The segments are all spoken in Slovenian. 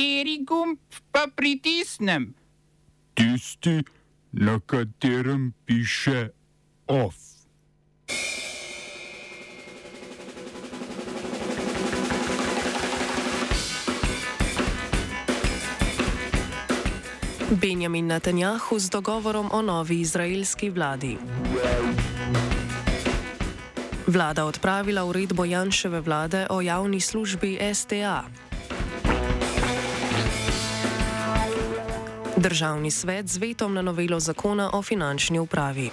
Kateri gumb pa pritisnem? Tisti, na katerem piše OF. Benjamin Netanjahu z dogovorom o novi izraelski vladi. Vlada odpravila uredbo Janševe vlade o javni službi STA. Državni svet z vetom na novelo zakona o finančni upravi.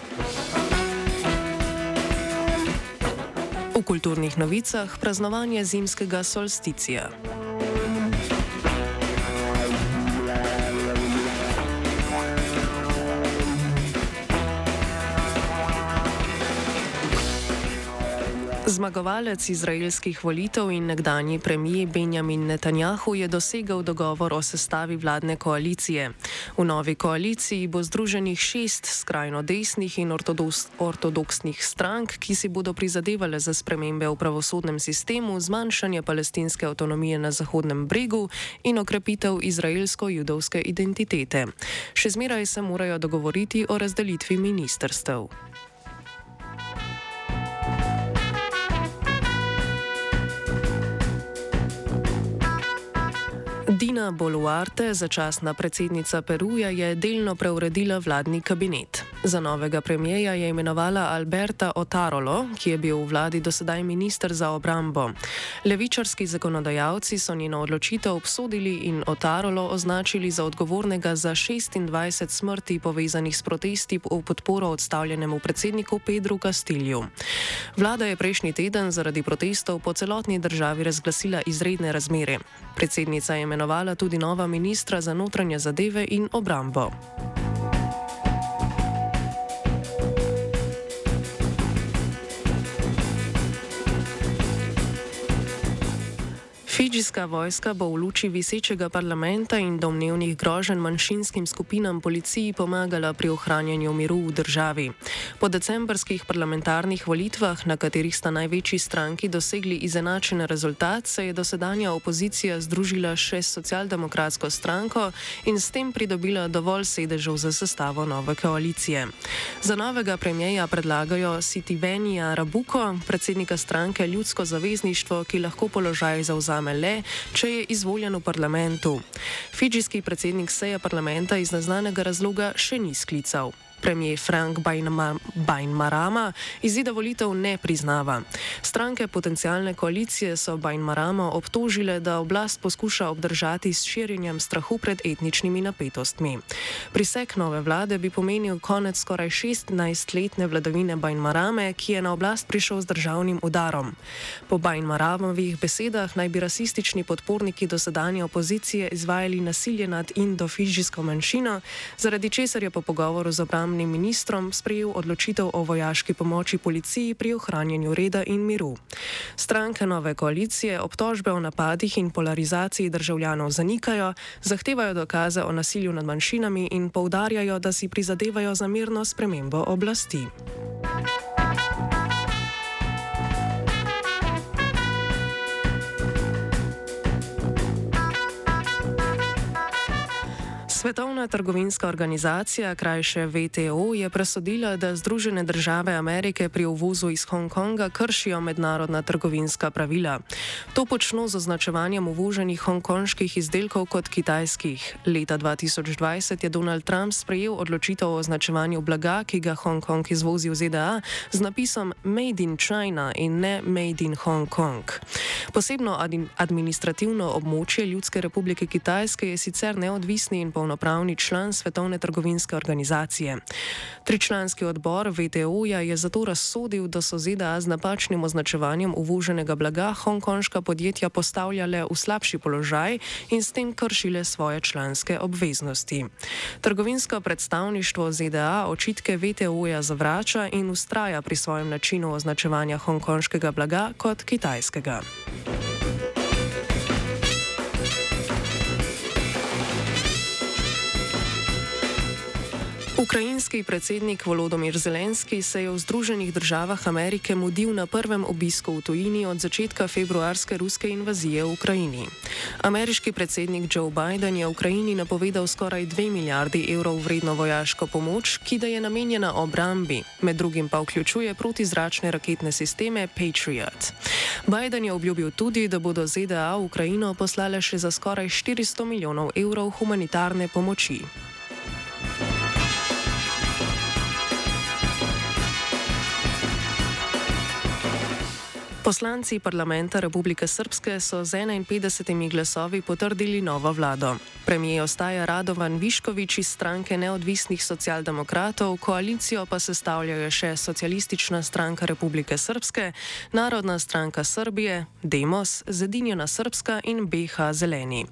V kulturnih novicah praznovanje zimskega solsticija. Zmagovalec izraelskih volitev in nekdani premijer Benjamin Netanjahu je dosegel dogovor o sestavi vladne koalicije. V novi koaliciji bo združenih šest skrajno desnih in ortodoks, ortodoksnih strank, ki si bodo prizadevale za spremembe v pravosodnem sistemu, zmanjšanje palestinske avtonomije na Zahodnem bregu in okrepitev izraelsko-judovske identitete. Še zmeraj se morajo dogovoriti o razdelitvi ministerstev. Dina Boluarte, začasna predsednica Peruja, je delno preuredila vladni kabinet. Za novega premijeja je imenovala Alberta Otarolo, ki je bil v vladi dosedaj minister za obrambo. Levičarski zakonodajalci so njeno odločitev obsodili in Otarolo označili za odgovornega za 26 smrti povezanih s protesti v podporo odstavljenemu predsedniku Pedru Castilju. Vlada je prejšnji teden zaradi protestov po celotni državi razglasila izredne razmere. Predsednica je imenovala imenovala tudi nova ministra za notranje zadeve in obrambo. Fidžijska vojska bo v luči visečega parlamenta in domnevnih groženj manjšinskim skupinam policiji pomagala pri ohranjanju miru v državi. Po decembrskih parlamentarnih volitvah, na katerih sta največji stranki dosegli izenačen rezultat, se je dosedanja opozicija združila še s socialdemokratsko stranko in s tem pridobila dovolj sedežev za sestavo nove koalicije. Za novega premijeja predlagajo Sitivenija Rabuko, predsednika stranke Ljudsko zavezništvo, ki lahko položaj zauzame verjame le, če je izvoljen v parlamentu. Fidžijski predsednik seje parlamenta iz neznanega razloga še ni sklical. Premijer Frank Bainmarama izida volitev ne priznava. Stranke potencijalne koalicije so Bainmarama obtožile, da oblast poskuša obdržati s širjenjem strahu pred etničnimi napetostmi. Prisek nove vlade bi pomenil konec skoraj 16-letne vladavine Bainmarame, ki je na oblast prišel z državnim udarom. Po Bainmaramovih besedah naj bi rasistični podporniki dosedanje opozicije izvajali nasilje nad indofidžijsko manjšino, zaradi česar je po pogovoru z obrambo obrambnim ministrom sprejel odločitev o vojaški pomoči policiji pri ohranjanju reda in miru. Stranke nove koalicije obtožbe o napadih in polarizaciji državljanov zanikajo, zahtevajo dokaze o nasilju nad manjšinami in poudarjajo, da si prizadevajo za mirno spremembo oblasti. Svetovna trgovinska organizacija, krajše VTO, je presodila, da Združene države Amerike pri uvozu iz Hongkonga kršijo mednarodna trgovinska pravila. To počno z označevanjem uvoženih hongkonških izdelkov kot kitajskih. Leta 2020 je Donald Trump sprejel odločitev o označevanju blaga, ki ga Hongkong izvozi v ZDA, z napisom Made in China in ne Made in Hong Kong. Posebno administrativno območje Ljudske republike Kitajske je sicer neodvisni in polno polnopravni član Svetovne trgovinske organizacije. Tričlanski odbor VTO-ja je zato razsodil, da so ZDA z napačnim označevanjem uvoženega blaga hongkonška podjetja postavljale v slabši položaj in s tem kršile svoje članske obveznosti. Trgovinsko predstavništvo ZDA očitke VTO-ja zavrača in ustraja pri svojem načinu označevanja hongkonškega blaga kot kitajskega. Ukrajinski predsednik Volodomir Zelenski se je v Združenih državah Amerike mudil na prvem obisku v tujini od začetka februarske ruske invazije v Ukrajini. Ameriški predsednik Joe Biden je Ukrajini napovedal skoraj 2 milijardi evrov vredno vojaško pomoč, ki da je namenjena obrambi, med drugim pa vključuje protizračne raketne sisteme Patriot. Biden je obljubil tudi, da bodo ZDA v Ukrajino poslale še za skoraj 400 milijonov evrov humanitarne pomoči. Poslanci parlamenta Republike Srpske so z 51 glasovi potrdili novo vlado. Premijer ostaja Radovan Viškovič iz stranke neodvisnih socialdemokratov, koalicijo pa sestavljajo še Socialistična stranka Republike Srpske, Narodna stranka Srbije, Demos, Zedinjena Srpska in BH Zeleni.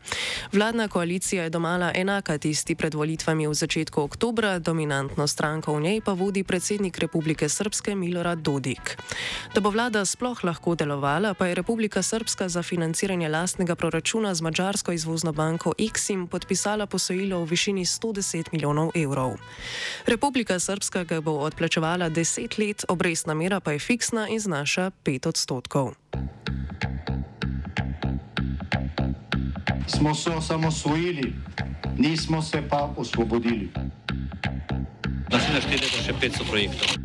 Vladna koalicija je domala enaka tisti pred volitvami v začetku oktobra, dominantno stranko v njej pa vodi predsednik Republike Srpske Milorad Dodik. Da bo vlada sploh lahko delovala, pa je Republika Srpska za financiranje lastnega proračuna z Mačarsko izvozno banko Exim podpisala posojilo v višini 110 milijonov evrov. Republika Srpska ga bo odplačevala 10 let, obrestna mera pa je fiksna in znaša 5 odstotkov. Smo se osamosvojili, nismo se pa osvobodili. Naslednje število je še 500 projektov.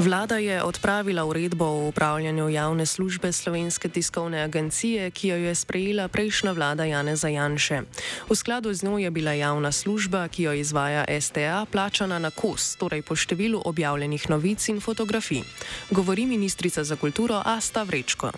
Vlada je odpravila uredbo o upravljanju javne službe Slovenske tiskovne agencije, ki jo je sprejela prejšnja vlada Janeza Janše. V skladu z njo je bila javna služba, ki jo izvaja STA, plačana na kos, torej po številu objavljenih novic in fotografij. Govori ministrica za kulturo Asta Vrečko.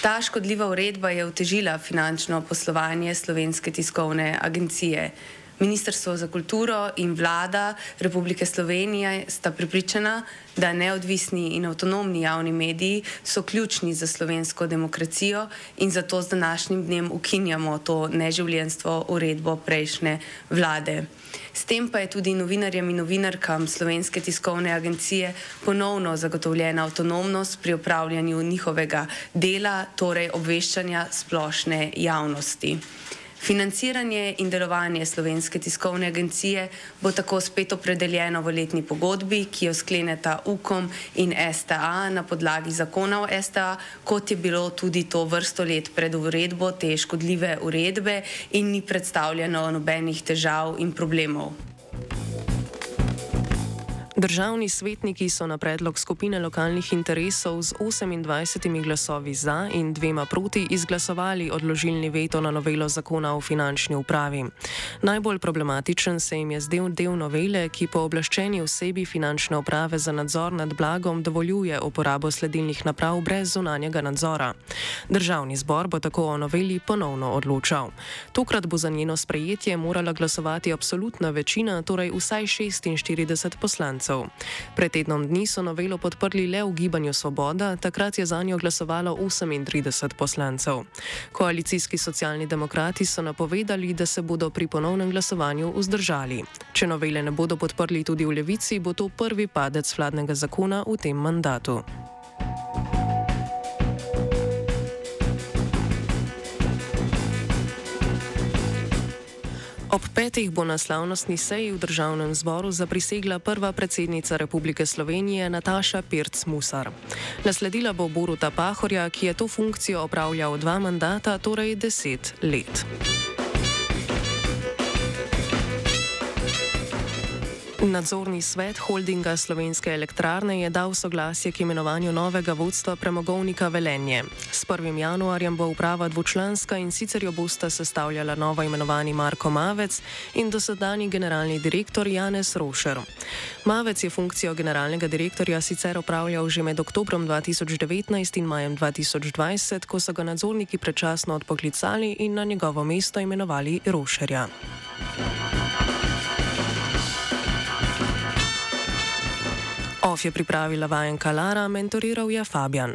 Ta škodljiva uredba je otežila finančno poslovanje Slovenske tiskovne agencije. Ministrstvo za kulturo in vlada Republike Slovenije sta pripričana, da neodvisni in avtonomni javni mediji so ključni za slovensko demokracijo in zato z današnjim dnem ukinjamo to neživljenstvo uredbo prejšnje vlade. S tem pa je tudi novinarjem in novinarkam Slovenske tiskovne agencije ponovno zagotovljena avtonomnost pri upravljanju njihovega dela, torej obveščanja splošne javnosti. Financiranje in delovanje Slovenske tiskovne agencije bo tako spet opredeljeno v letni pogodbi, ki jo skleneta UKOM in STA na podlagi zakona o STA, kot je bilo tudi to vrsto let pred uredbo te škodljive uredbe in ni predstavljeno nobenih težav in problemov. Državni svetniki so na predlog skupine lokalnih interesov z 28 glasovi za in dvema proti izglasovali odložilni veto na novelo zakona o finančni upravi. Najbolj problematičen se jim je zdel del novele, ki po oblaščeni osebi finančne uprave za nadzor nad blagom dovoljuje uporabo sledilnih naprav brez zunanjega nadzora. Državni zbor bo tako o noveli ponovno odločal. Tokrat bo za njeno sprejetje morala glasovati absolutna večina, torej vsaj 46 poslancev poslancev. Pred tednom dni so novelo podprli le v gibanju Svoboda, takrat je za njo glasovalo 38 poslancev. Koalicijski socialni demokrati so napovedali, da se bodo pri ponovnem glasovanju vzdržali. Če novele ne bodo podprli tudi v levici, bo to prvi padec vladnega zakona v tem mandatu. Ob petih bo na slavnostni seji v državnem zboru zaprisegla prva predsednica Republike Slovenije Nataša Pirc Musar. Nasledila bo Boruta Pahorja, ki je to funkcijo opravljal dva mandata, torej deset let. Nadzorni svet holdinga Slovenske elektrarne je dal soglasje k imenovanju novega vodstva premogovnika Velenje. S 1. januarjem bo uprava dvočlanska in sicer jo bosta sestavljala novo imenovani Marko Mavec in dosedani generalni direktor Janez Rošer. Mavec je funkcijo generalnega direktorja sicer opravljal že med oktobrom 2019 in majem 2020, ko so ga nadzorniki predčasno odpoklicali in na njegovo mesto imenovali Rošerja. OF je pripravila vajenka Lara, mentoriral je Fabian.